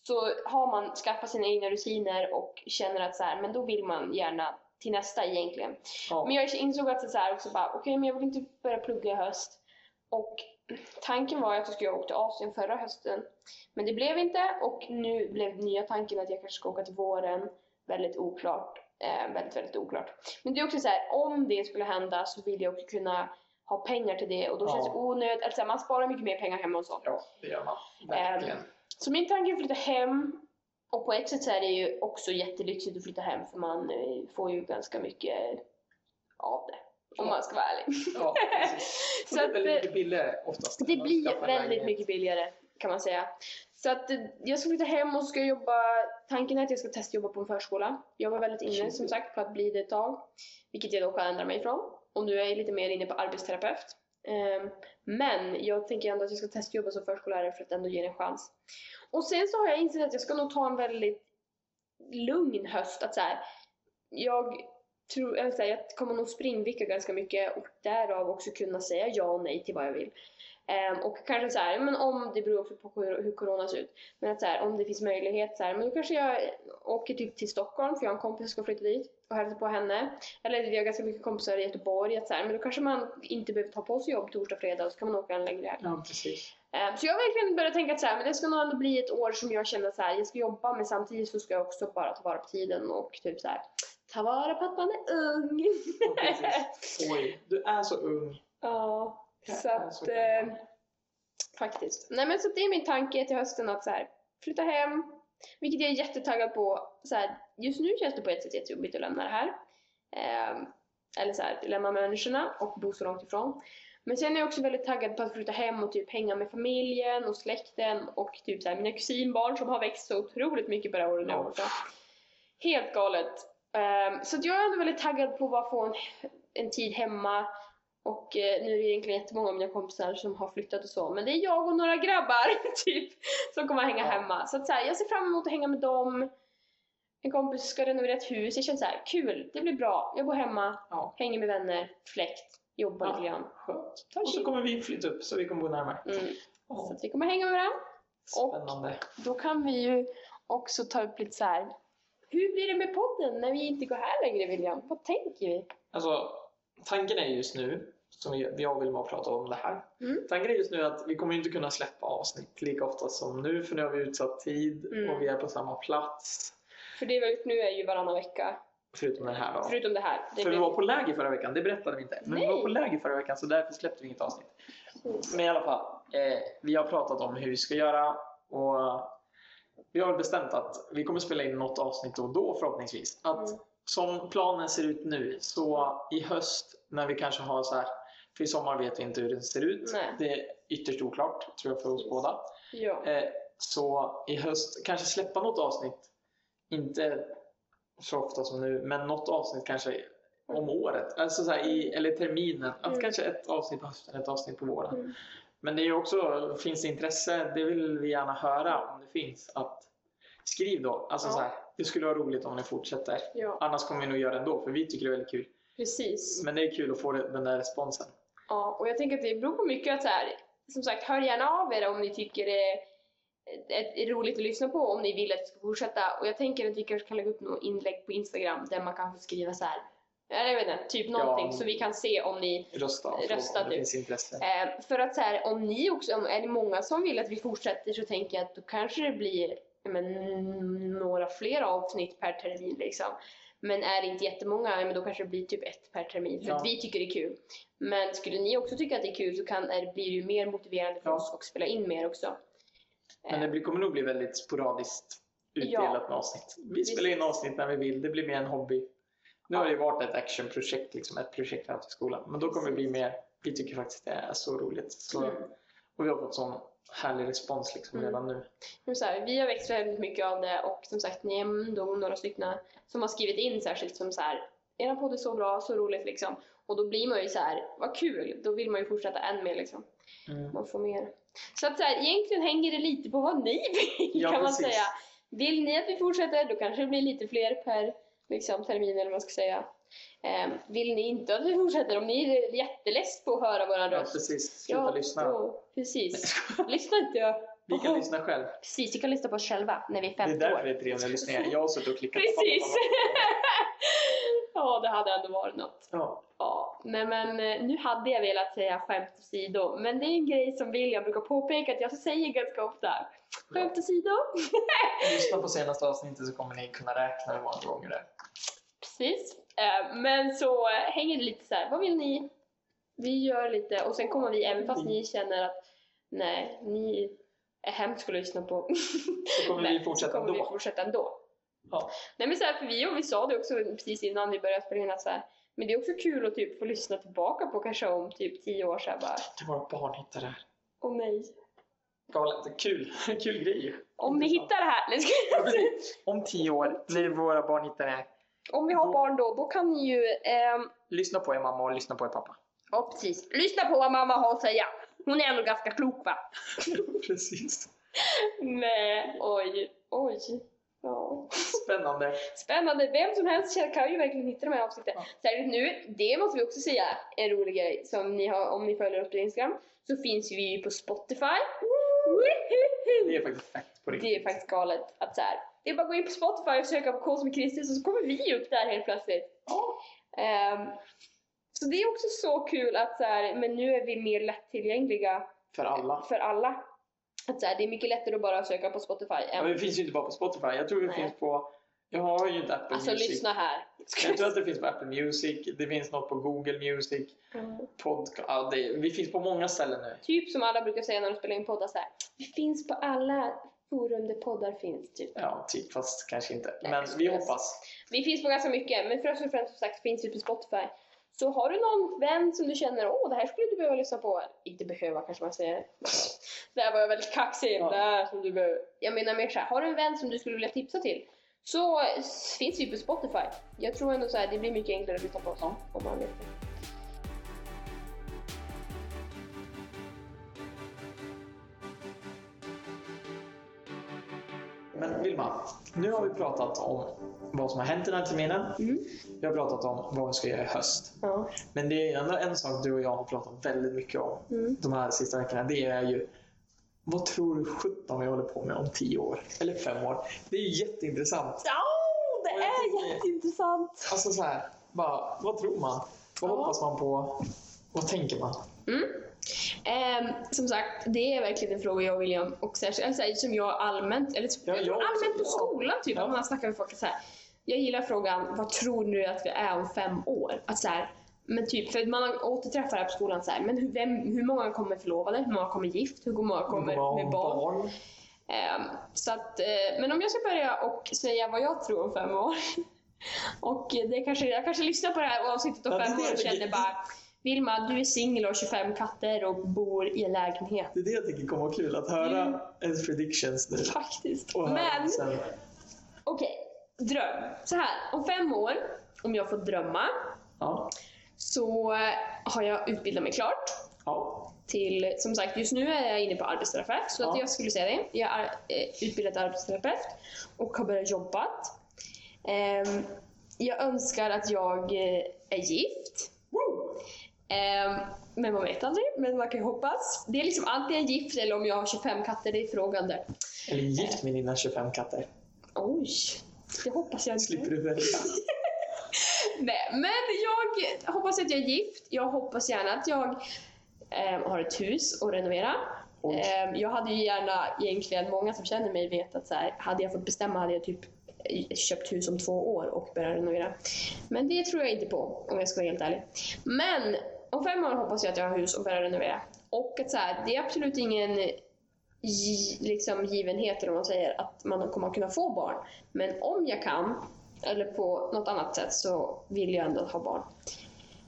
så har man skaffat sina egna rutiner och känner att så här, men då vill man gärna till nästa egentligen. Ja. Men jag insåg att så här också bara, okej men jag vill inte börja plugga i höst. Och tanken var att jag skulle åka till Asien förra hösten. Men det blev inte och nu blev nya tanken att jag kanske ska åka till våren. Väldigt oklart. Eh, väldigt, väldigt oklart. Men det är också så här, om det skulle hända så vill jag också kunna ha pengar till det och då Ja. känns det onödigt. Alltså, man sparar mycket mer pengar hemma och så. ja, det gör man. Verkligen. Så min tanke är att flytta hem. Och på ett sätt så är det ju också jättelyxigt att flytta hem för man eh, får ju ganska mycket av det. Om man ska vara ärlig. Ja, precis. *laughs* Så det är väldigt eh, mycket billigare oftast. Det blir väldigt mycket billigare kan man säga. Så att eh, jag ska flytta hem och ska jobba, tanken är att jag ska testjobba på en förskola. Jag var väldigt inne som sagt på att bli det ett tag. Vilket jag då kan ändra mig ifrån. Och nu är jag lite mer inne på arbetsterapeut. Ehm, Men jag tänker ändå att jag ska testjobba som förskollärare för att ändå ge det en chans. Och sen så har jag insett att jag ska nog ta en väldigt lugn höst. Att så här, jag tror, här, jag kommer nog springvicka ganska mycket och därav också kunna säga ja och nej till vad jag vill. Ehm, och kanske så här, men om, det beror också på hur, hur corona ser ut, men att så här, om det finns möjlighet så här, men då kanske jag åker typ till Stockholm för jag har en kompis som ska flytta dit och hälsa på henne. Eller vi har ganska mycket kompisar i Göteborg, att så men då kanske man inte behöver ta på sig jobb torsdag, fredag och så kan man åka en längre helg. Ja, precis. Ehm, Så jag har verkligen börjat tänka att så men det ska nog ändå bli ett år som jag känner så jag ska jobba men samtidigt så ska jag också bara ta vara på tiden och typ så här, ta vara på att man är ung. Ja. Oj, du är så ung. ja, Jag så att så eh, faktiskt. Nej men så det är min tanke till hösten att så här, flytta hem, vilket jag är jättetaggad på. Så här, just nu känns det på ett sätt jättejobbigt att lämna det här. Ehm, eller så här, lämna människorna och bo så långt ifrån. Men sen är jag också väldigt taggad på att flytta hem och typ hänga med familjen och släkten och typ så här, mina kusinbarn som har växt så otroligt mycket på det här året Ja. Helt galet. Ehm, så jag är ändå väldigt taggad på att få en, en tid hemma. Och eh, nu är det egentligen jättemånga av mina kompisar som har flyttat och så. Men det är jag och några grabbar *laughs* typ som kommer att hänga Ja. hemma. Så att så här, jag ser fram emot att hänga med dem. En kompis ska renovera ett hus. Jag känner så här, kul, det blir bra. Jag bor hemma, Ja, hänger med vänner, fläkt, jobbar Ja. lite grann. skönt. Och så kommer vi flytta upp så vi kommer bo närmare. Mm. Ja, Så vi kommer hänga med varandra. Och- Spännande. Då kan vi ju också ta upp lite så här. Hur blir det med podden när vi inte går här längre William? Vad tänker vi? Alltså, tanken är just nu, som vi- jag vill bara prata om det här. Mm. Tanken är just nu att vi kommer inte kunna släppa avsnitt lika ofta som nu för nu har vi utsatt tid Mm. och vi är på samma plats. För det är väl, nu är ju varannan vecka. Förutom den här då. Förutom det här. Det För vi var på läger förra veckan, det berättade vi inte. Men vi Nej. var på läger förra veckan så därför släppte vi inget avsnitt. Men i alla fall, eh, vi har pratat om hur vi ska göra och vi har bestämt att vi kommer spela in något avsnitt då och då förhoppningsvis. Att Mm. som planen ser ut nu, så i höst när vi kanske har så här, för i sommar vet vi inte hur det ser ut. Nej. Det är ytterst oklart, tror jag för oss båda. Ja. Eh, så i höst kanske släppa något avsnitt, inte så ofta som nu, men något avsnitt kanske om året, alltså så här i, eller terminen. Att Mm. kanske ett avsnitt på hösten, ett avsnitt på våren. Mm. Men det är också, finns det intresse, det vill vi gärna höra om det finns, att skriv då. Alltså Ja. så här, det skulle vara roligt om ni fortsätter. ja, Annars kommer vi nog göra det ändå, för vi tycker det är väldigt kul. precis. Men det är kul att få den där responsen. Ja, och jag tänker att det beror på mycket att så här, som sagt, hör gärna av er om ni tycker det är, roligt att lyssna på, om ni vill att vi ska fortsätta. Och jag tänker att vi kanske kan lägga upp något inlägg på Instagram där man kan få skriva så här, jag vet inte, typ någonting Ja. så vi kan se om ni Rösta och fråga Rösta om det du. finns intresse. Eh, för att så här, om ni också, om är det många som vill att vi fortsätter så tänker jag att då kanske det blir ja, men, några fler avsnitt per termin liksom. Men är det inte jättemånga, ja, men då kanske det blir typ ett per termin för Ja. att vi tycker det är kul. Men skulle ni också tycka att det är kul så kan, är, blir det ju mer motiverande för Ja. oss att spela in mer också. Men det blir, kommer nog bli väldigt sporadiskt utdelat med avsnitt. Vi spelar in avsnitt när vi vill, det blir mer en hobby. Nu har det ju varit ett actionprojekt, liksom, ett projekt här till skolan. Men då kommer det bli mer, vi tycker faktiskt det är så roligt. Så, Mm. Och vi har fått sån härlig respons liksom Mm. redan nu. Men så här, vi har växt väldigt mycket av det och som sagt ni är ändå några stycken som har skrivit in särskilt som så här era podd är så bra, så roligt liksom. Och då blir man ju så här, vad kul, då vill man ju fortsätta än mer liksom. Mm. Man får mer. Så att så här, egentligen hänger det lite på vad ni vill Ja, kan man precis. säga. Vill ni att vi fortsätter, då kanske det blir lite fler per liksom, termin eller vad man ska säga. Ehm, vill ni inte att vi fortsätter, om ni är jätteless på att höra våran Ja, röst. precis. Sluta lyssna. då- precis. Lyssna inte. Ja. Vi kan lyssna själv. Precis, vi kan lyssna på oss själva när vi är Det är 50 därför år. det är 300 lyssningar. Jag har suttit och klickat Precis! *laughs* ja, det hade ändå varit något. Ja. Ja, nej men eh, nu hade jag velat säga skämt åsido, men det är en grej som William brukar påpeka att jag säger ganska ofta. Skämt åsido. *laughs* Lyssna på senaste avsnittet så kommer ni kunna räkna hur många gånger det är. Precis. Eh, Men så hänger det lite så här. vad vill ni? Vi gör lite, och sen kommer vi, även fast ni känner att nej, ni är hemskt att lyssna på. Så kommer vi fortsätta *laughs* så kommer ändå. vi fortsätta ändå. Ja. Nej men så här, för vi, och vi sa det också precis innan vi började spela in att så här, men det är också kul att typ få lyssna tillbaka på kanske om typ tio år sedan bara, Det var barn hittar det här. åh nej. Galet. Kul. *laughs* Kul grej. Om ni hittar det här, nej, ska jag. Om tio år, när våra barn hittar det här. om vi har Då- barn då, då kan ni ju, ehm, Lyssna på er mamma och lyssna på er pappa. ja precis, lyssna på vad mamma har att säga. Hon är ändå ganska klok va? *laughs* Precis. Nej, oj, oj. Ja. Spännande. Spännande, vem som helst kan ju verkligen hitta de här avsnitten. Ja. Särskilt nu, det måste vi också säga en rolig grej som ni har, om ni följer upp på Instagram, så finns vi ju på Spotify. Det är faktiskt fett på riktigt. Det är faktiskt galet att så här, det är bara att gå in på Spotify och söka på K som Kristus och så kommer vi upp där helt plötsligt. Ja. Ehm, så det är också så kul att så här, men nu är vi mer lättillgängliga För alla. för alla. Att så här, det är mycket lättare att bara söka på Spotify. Än- men det finns ju inte bara på Spotify. Jag tror det Nej. finns på... Jag har ju inte Apple alltså Music. lyssna här. Jag tror att det finns på Apple Music. Det finns något på Google Music. Mm. Podcast. Ja, det, vi finns på många ställen nu. Typ som alla brukar säga när de spelar in poddar så här. Vi finns på alla forum där poddar finns. Typ. Ja, typ. Fast kanske inte. Nej, Men vi hoppas. Vi finns på ganska mycket, men först och främst som sagt finns vi på Spotify. Så har du någon vän som du känner, åh det här skulle du behöva lyssna på. Inte behöva kanske man säger. Där var jag väldigt kaxig. Ja. Där som du behöver. Jag menar mer såhär, har du en vän som du skulle vilja tipsa till? Så finns vi på Spotify. Jag tror ändå så här, det blir mycket enklare att lyssna på oss. Ja. Om man det. Men Vilma, nu har vi pratat om vad som har hänt den här terminen. Mm. Vi har pratat om vad vi ska göra i höst. Ja. Men det är ändå en sak du och jag har pratat väldigt mycket om Mm. de här sista veckorna. Det är ju vad tror du sjutton vi håller på med om tio år? Eller fem år? Det är jätteintressant. Ja, det är tycker- jätteintressant. Alltså så här, bara, vad tror man? Vad Ja. hoppas man på? Vad tänker man? Mm. Ehm, som sagt, det är verkligen en fråga jag och William och särskilt alltså, som jag allmänt, eller Ja, jag allmänt på skolan typ, Ja. om man snackar med folk så här. Jag gillar frågan, vad tror du att vi är om fem år? Att så här, men typ, för man återträffar här på skolan så här, men hur, vem, hur många kommer förlovade? Hur många kommer gift? Hur många kommer Vad med barn? Ehm, så att, eh, men om jag ska börja och säga vad jag tror om fem år. *laughs* och det kanske, jag kanske lyssnar på det här avsnittet om fem år och känner bara Vilma, du är singel och har 25 katter och bor i en lägenhet. Det är det jag tycker kommer vara kul, att höra Mm. ens predictions nu. Faktiskt. Men okej, dröm. Så här, om fem år, om jag får drömma, Ja. Så har jag utbildat mig klart. Ja. till, som sagt just nu är jag inne på arbetsterapeut, så att Ja. jag skulle säga det. Jag är eh, utbildad arbetsterapeut och har börjat jobba. Ehm, jag önskar att jag eh, är gift. Ehm, men man vet aldrig, men man kan ju hoppas. Det är liksom antingen gift eller om jag har 25 katter, det är frågan där. Eller gift med dina 25 katter. Oj, det hoppas jag inte. Slipper du välja. *laughs* Nej, men jag hoppas att jag är gift. Jag hoppas gärna att jag ehm, har ett hus att renovera. Ehm, jag hade ju gärna egentligen, många som känner mig vet att så här, hade jag fått bestämma hade jag typ eh, köpt hus om två år och börjat renovera. Men det tror jag inte på om jag ska vara helt ärlig. Men om fem år hoppas jag att jag har hus och börjar renovera. Och att så här, det är absolut ingen liksom givenhet eller vad man säger att man kommer kunna få barn. Men om jag kan, eller på något annat sätt, så vill jag ändå ha barn.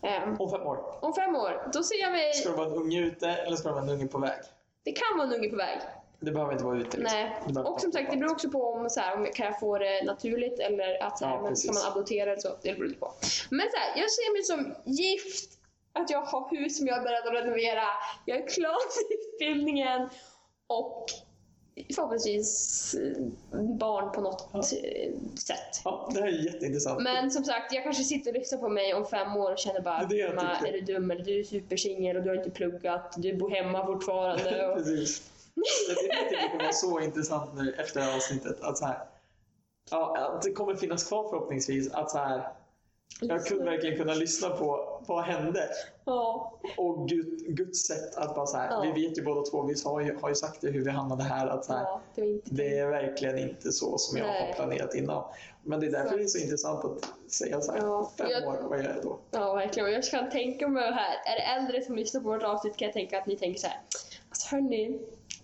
Ehm, Om fem år. om fem år, då ser jag mig... Ska det vara en unge ute eller ska det vara en unge på väg? Det kan vara en unge på väg. Det behöver inte vara ute. Liksom. Nej. Och som sagt, det beror också på om, så här, om jag- kan jag få det naturligt eller att så här, Ja, men, kan man adoptera eller så. Det beror lite på. Men så här, jag ser mig som gift, att jag har hus som jag är beredd att renovera, jag är klar med utbildningen och förhoppningsvis eh, barn på något Ja. eh, sätt. Ja, det här är jätteintressant. Men som sagt, jag kanske sitter och lyssnar på mig om fem år och känner bara Det är det jag "Emma, tycker. är du dum eller du är supersingel och du har inte pluggat, du bor hemma fortfarande. *laughs* Och... Precis. Det är det kommer vara så intressant nu efter det här avsnittet. Att, så här, ja, att det kommer finnas kvar förhoppningsvis att så här, jag kunde verkligen kunna lyssna på vad hände Ja. och Gud, Guds sätt att bara så här, Ja. vi vet ju båda två, vi har ju, har ju sagt det hur vi hamnade här, att så här, ja, det det är verkligen inte så som jag Nej. har planerat innan. Men det är därför Så. det är så intressant att säga så här, Ja. fem Jag- år, vad gör jag då? Ja, verkligen. Och jag kan tänka mig här, är det äldre som lyssnar på vårt avsnitt kan jag tänka att ni tänker så här. Alltså hörni,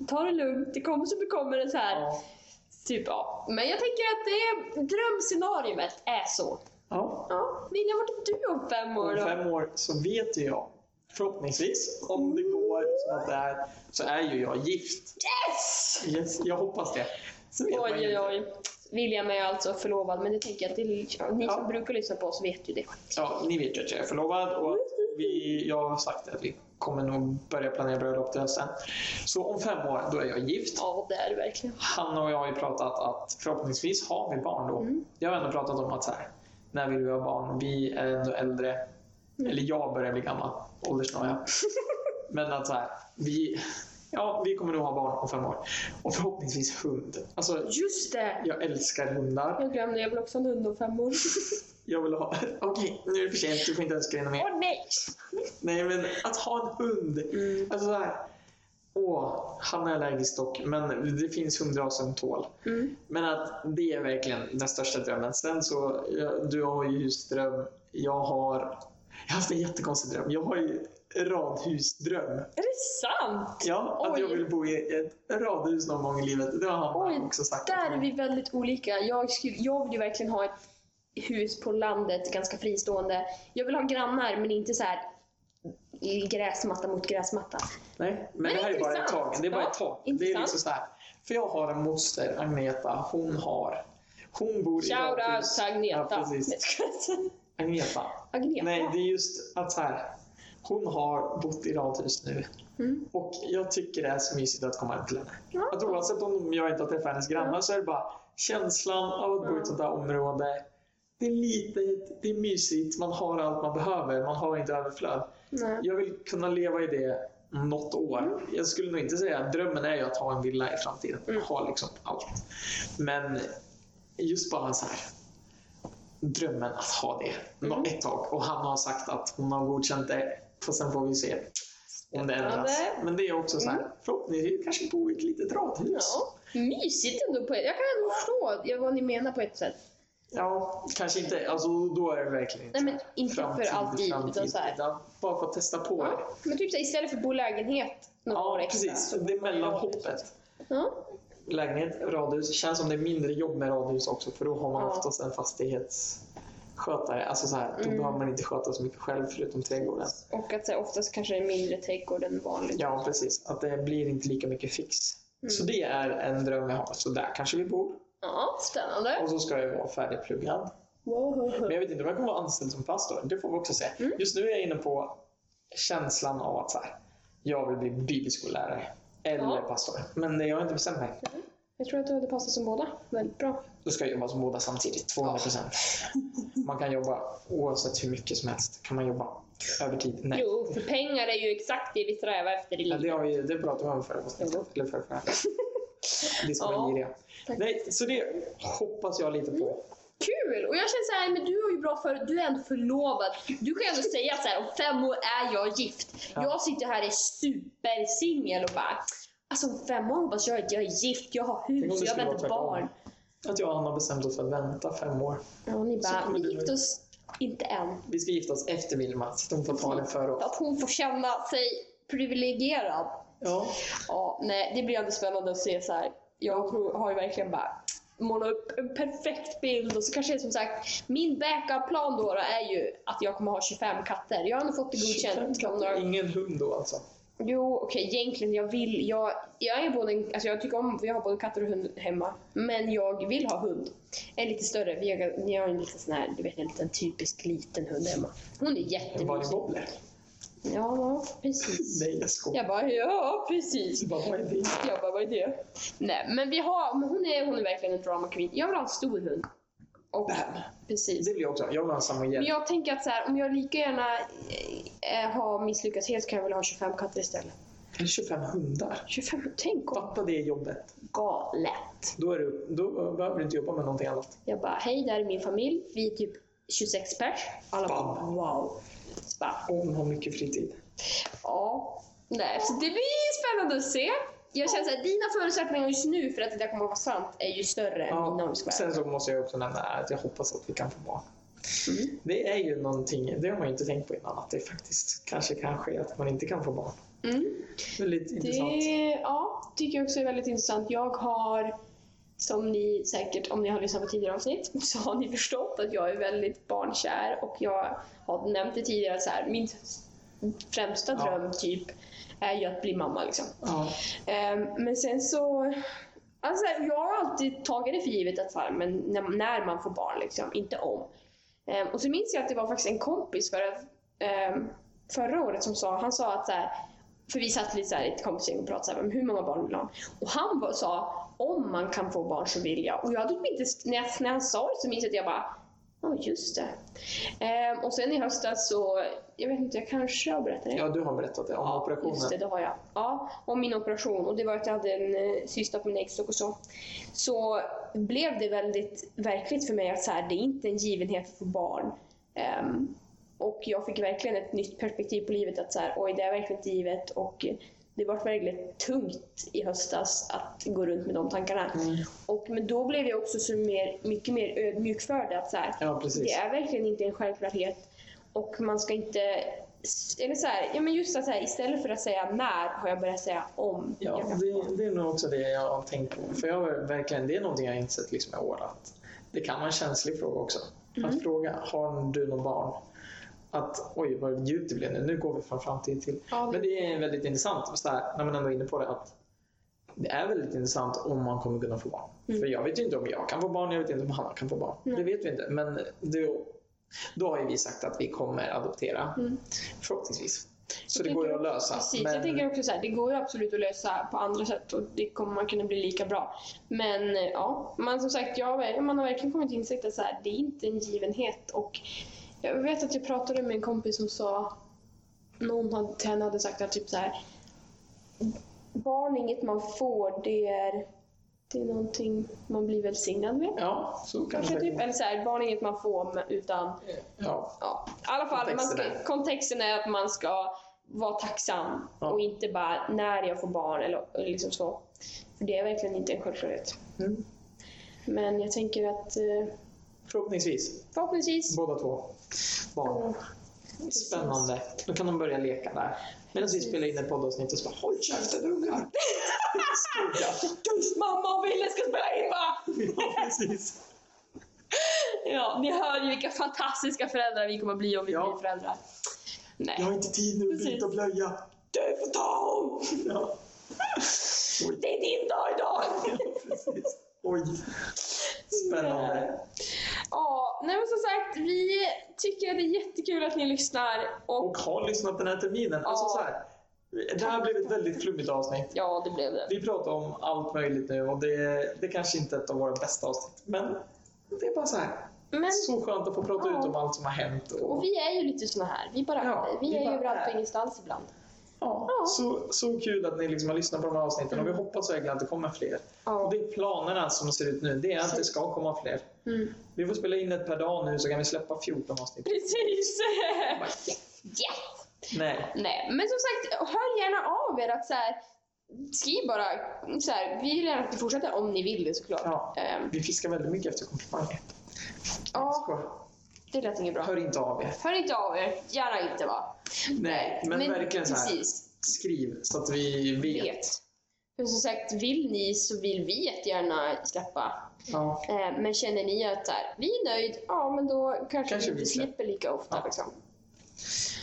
ta det lugnt, det kommer som det kommer. Det så här. Ja. Typ, ja. Men jag tänker att det drömscenariet är så. Ja. Ja, William, vart är du om fem år Om då? fem år så vet ju jag, förhoppningsvis, om det går som att det är, så är ju jag gift. Yes! Yes, jag hoppas det. Oj, oj, oj. William är alltså förlovad, men det tänker jag att det, ni Ja. som brukar lyssna på oss vet ju det. Ja, ni vet ju att jag är förlovad och att vi, jag har sagt att vi kommer nog börja planera bröllop till hösten. Så om fem år, då är jag gift. Ja, det är det verkligen. Han och jag har ju pratat att förhoppningsvis har vi barn då. Mm. Jag har ändå pratat om att så här, när vill vi ha barn? Vi är ändå äldre. Mm. Eller jag börjar bli gammal. Åldersnoja. *laughs* Men att så här, vi, ja, vi kommer nog ha barn om fem år. Och förhoppningsvis hund. Alltså, Just det! jag älskar hundar. Jag glömde, jag vill också ha en hund om fem år. *laughs* Jag vill ha... *laughs* Okej, nu är det för sent. Du får inte önska dig något mer. Åh nej! Nej, men att ha en hund. Mm. Alltså så här. Åh, han är allergisk dock, men det finns hundraser som tål. Mm. Men att det är verkligen den största drömmen. Sen så, du har ju husdröm. Jag har, jag har haft en jättekonstig dröm. Jag har ju radhusdröm. Är det sant? Ja, att Oj. jag vill bo i ett radhus någon gång i livet. Det har han Oj, också sagt. Där är vi väldigt olika. Jag, skulle, jag vill ju verkligen ha ett hus på landet, ganska fristående. Jag vill ha grannar, men inte så här gräsmatta mot gräsmatta. Nej, men, Men det här är bara ett tag. Det är bara Ja, ett tag. Det är liksom så här. För jag har en moster, Agneta. Hon har... Hon bor i Shoutout radhus. till Agneta. Ja, precis. Agneta. Agneta? Nej, det är just att så här. Hon har bott i radhus nu. Mm. Och jag tycker det är så mysigt att komma hem till henne. Ja. Att oavsett om jag inte har träffat hennes grannar så är det bara känslan av att bo i ett sånt där område. Det är litet, det är mysigt, man har allt man behöver, man har inte överflöd. Nej. Jag vill kunna leva i det något år. Mm. Jag skulle nog inte säga att drömmen är ju att ha en villa i framtiden. Mm. Ha liksom allt. Men just bara så här. Drömmen att ha det Mm. ett tag. Och han har sagt att hon har godkänt det. Fast sen får vi se om det ändras. Spännande. Men det är också så här. Mm. Förhoppningsvis kanske bo i ett litet radhus. Ja, mysigt ändå. På ett. Jag kan ändå förstå ja, vad ni menar på ett sätt. Ja, kanske inte. Alltså då är det verkligen inte Nej, men inte framtid, för alltid. framtid, Utan så här. utan bara för att testa på det. Ja, men typ så här, istället för att bo lägenhet några år Ja, extra. precis. så Det är mellanhoppet. Ja. lägenhet, radhus. Känns som det är mindre jobb med radhus också för då har man Ja. oftast en fastighetsskötare. Alltså så här, då Mm. behöver man inte sköta så mycket själv förutom trädgården. Och att så här, oftast kanske det är mindre trädgård än vanligt. Ja, precis. Att det blir inte lika mycket fix. Mm. Så det är en dröm jag har. Så där kanske vi bor. Ja, spännande. Och så ska jag vara färdigpluggad. Men jag vet inte om jag kommer vara anställd som pastor. Det får vi också se. Mm. Just nu är jag inne på känslan av att så här, jag vill bli bibelskollärare. Eller Ja. pastor. Men jag har inte bestämt mig. Jag tror att du hade passat som båda. Väldigt bra. Då ska jag jobba som båda samtidigt. 200 procent. Man kan jobba oavsett hur mycket som helst. Kan man jobba övertid? Nej. Jo, för pengar är ju exakt det vi strävar efter i Ja, det, livet. har vi, det pratade vi om förra avsnittet. Eller förra, förra. *laughs* Vi ska Ja. giriga. Tack. Nej, så det hoppas jag lite på. Kul! Och jag känner så här, men du har ju bra för du är ändå förlovad. Du kan ändå säga så här, om fem år är jag gift. Ja. Jag sitter här är supersingel och bara, alltså om fem år hoppas jag att jag är gift, jag har hus, det jag väntar barn. Att jag och Anna bestämt oss för att vänta fem år. Ja, och ni bara, vi gifter oss inte än. Vi ska gifta oss efter Vilma, så de får ta det För oss. att hon får känna sig privilegierad. Ja. Ja, nej, det blir ändå spännande att se så här. Jag har ju verkligen bara målat upp en perfekt bild och så kanske det som sagt min backup-plan då, då är ju att jag kommer ha 25 katter. Jag har ändå fått det 25 godkänt. några- ingen hund då alltså. Jo, okej, egentligen jag vill, jag, jag är både, en- alltså jag tycker om, vi har både katter och hund hemma, men jag vill ha hund. En lite större, vi har, ni har en liten sån här, du vet en liten typisk liten hund hemma. Hon är En jättemysig. Bobbler. Ja, precis. Nej, jag skojar. Jag bara, ja precis. Bara, vad är det? Jag bara, vad är det? Nej, men vi har, men hon är, hon är verkligen en drama queen. Jag vill ha en stor hund. Och, Bam. precis. Det vill jag också. Jag vill ha en Men samoyed. jag tänker att så här, om jag lika gärna eh, har misslyckats helt kan jag väl ha 25 katter istället. Eller 25 hundar. 25, tänk om. Fatta det jobbet. Galet. Då, är du, då behöver du inte jobba med någonting annat. Jag bara, hej, där är min familj. Vi är typ 26 pers. Alla bara, Bam. wow. Och hon har mycket fritid. ja. Nej, så det blir spännande att se. Jag känner att dina förutsättningar just nu för att det där kommer att vara sant är ju större än mina om Sen så måste jag också nämna att jag hoppas att vi kan få barn. Mm. Det är ju någonting, det har man ju inte tänkt på innan, att det faktiskt kanske kan ske att man inte kan få barn. Mm. Väldigt intressant. Det ja, tycker jag också är väldigt intressant. Jag har, som ni säkert, om ni har lyssnat på tidigare avsnitt, så har ni förstått att jag är väldigt barnkär och jag har nämnt det tidigare så här, min främsta Ja. dröm typ är ju att bli mamma liksom. Ja. Ehm, men sen så, alltså jag har alltid tagit det för givet att här, men när, när man får barn liksom, inte om. Ehm, och så minns jag att det var faktiskt en kompis för att, ehm, förra året som sa, han sa att så här, för vi satt lite så här ett kompisgäng och pratade men hur många barn vill ha? Och han var, sa, om man kan få barn så vill jag. Och jag hade inte, när, jag, när han sa det så minns jag att jag bara, ja just det. Ehm, och sen i höstas så, jag vet inte, jag kanske har berättat det. ja, du har berättat det om operationen. Just det, det har jag. Ja, om min operation. Och det var att jag hade en eh, cysta på min äggstock och så. Så blev det väldigt verkligt för mig att så här, det är inte en givenhet att få barn. Ehm, och jag fick verkligen ett nytt perspektiv på livet att så här, oj, det är verkligen inte givet. Och det var väldigt tungt i höstas att gå runt med de tankarna. Mm. Och, men då blev jag också så mer, mycket mer ödmjuk för det. Att så här, Ja, det är verkligen inte en självklarhet. Och man ska inte... Eller så här, ja men just att så här, istället för att säga när har jag börjat säga om. Ja, det, det är nog också det jag har tänkt på. För jag verkligen, det är någonting jag har insett liksom i år att det kan vara en känslig fråga också. Mm. Att fråga, har du någon barn? Att oj vad djupt det blev nu, nu går vi från framtid till... Ja, Men det är väldigt intressant, så här, när man ändå är inne på det, att det är väldigt intressant om man kommer kunna få barn. Mm. För jag vet ju inte om jag kan få barn, jag vet inte om Hanna kan få barn. Nej. Det vet vi inte. Men då, då har ju vi sagt att vi kommer adoptera, Mm. förhoppningsvis. Så Jag det går ju att lösa. Precis, men... jag tänker också så här, det går ju absolut att lösa på andra sätt och det kommer man kunna bli lika bra. Men ja, man som sagt, jag, man har verkligen kommit till insikt att så här, det är inte en givenhet. Och jag vet att jag pratade med en kompis som sa, någon hade, till henne hade sagt att typ så här, barn är inget man får, det är, det är någonting man blir välsignad med. Ja, så kan Kanske det typ, eller så här, barn är inget man får utan. Ja, Ja, i alla fall, Kontexten ska, är- kontexten är att man ska vara tacksam Ja. och inte bara när jag får barn eller eller liksom så. För det är verkligen inte en självklarhet. mm. Men jag tänker att eh, förhoppningsvis. förhoppningsvis... Båda två barn. Spännande. Då kan de börja leka där. Medan vi spelar in ett poddavsnitt och så bara Håll käften ungar! Tyst mamma, Precis. Ja, ni hör ju vilka fantastiska föräldrar vi kommer att bli om vi Ja. blir föräldrar. Nej. Jag har inte tid nu att byta blöja. Du får ta hon! Ja. Det är din dag idag! Ja, precis. Oj. Spännande. Ja, nej men som sagt, vi tycker att det är jättekul att ni lyssnar och Och har lyssnat den här terminen. Alltså Ja. så här, det här blev ett väldigt flummigt avsnitt. ja, det blev det. Vi pratar om allt möjligt nu och det, det kanske inte är ett av våra bästa avsnitt. Men det är bara så här. Men, Så skönt att få prata Ja. ut om allt som har hänt. Och, och vi är ju lite såna här, vi bara, Ja, vi vi är ju bara överallt är. och ingenstans ibland. Ja, Ja. Så, så kul att ni liksom har lyssnat på de här avsnitten och vi hoppas verkligen att det kommer fler. Och Ja. det är planerna som ser ut nu, det är att det ska komma fler. Mm. Vi får spela in ett per dag nu så kan vi släppa 14 avsnitt. Precis! Bara, Ja. Nej. Nej, men som sagt, hör gärna av er att så här, skriv bara så här, vi vill gärna att ni fortsätter om ni vill det såklart. Ja. Ehm, Vi fiskar väldigt mycket efter komplimanger. ja. Det lät inget bra. Hör inte av er. Hör inte av er, gärna inte va? Nej, men, verkligen så här. Precis, Skriv så att vi vet. vet. För som sagt, vill ni så vill vi jättegärna släppa. Ja. Eh, men känner ni att så här, vi är nöjd, ja men då kanske, Kanske vi inte släpper lika ofta. Ja. Liksom.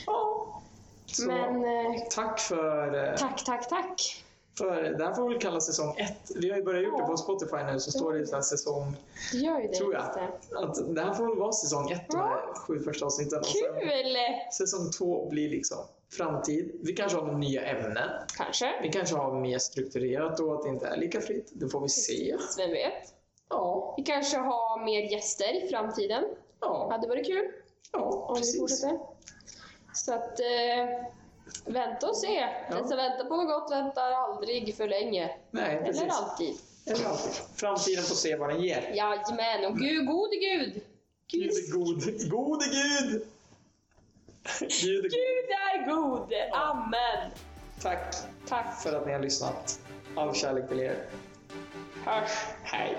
ja. Så, Men eh, tack för, eh, tack, tack, tack. För... Det här får vi väl kalla säsong ett. Vi har ju börjat gjort det Ja. på Spotify nu så står det så här säsong... Det gör ju det. Tror jag. det. Att det här får väl vara säsong ett, de här sju första avsnitten. Och Kul! säsong två blir liksom framtid. Vi kanske har nya ämnen. Kanske. Vi kanske har mer strukturerat då, att det inte är lika fritt. Det får vi se. Vem vet? Ja, Vi kanske har mer gäster i framtiden. ja, Hade varit kul ja om vi precis. fortsätter. Så att eh, vänta och se. Den som väntar på något väntar aldrig för länge. Nej, precis. Eller alltid. Eller alltid. Framtiden får se vad den ger. Jajamän, och gud, gode gud! Gud är god. Gode Gud! Gud är god. Gud är god! Amen! Tack Tack. för att ni har lyssnat. All kärlek till er. Hörs. Hej!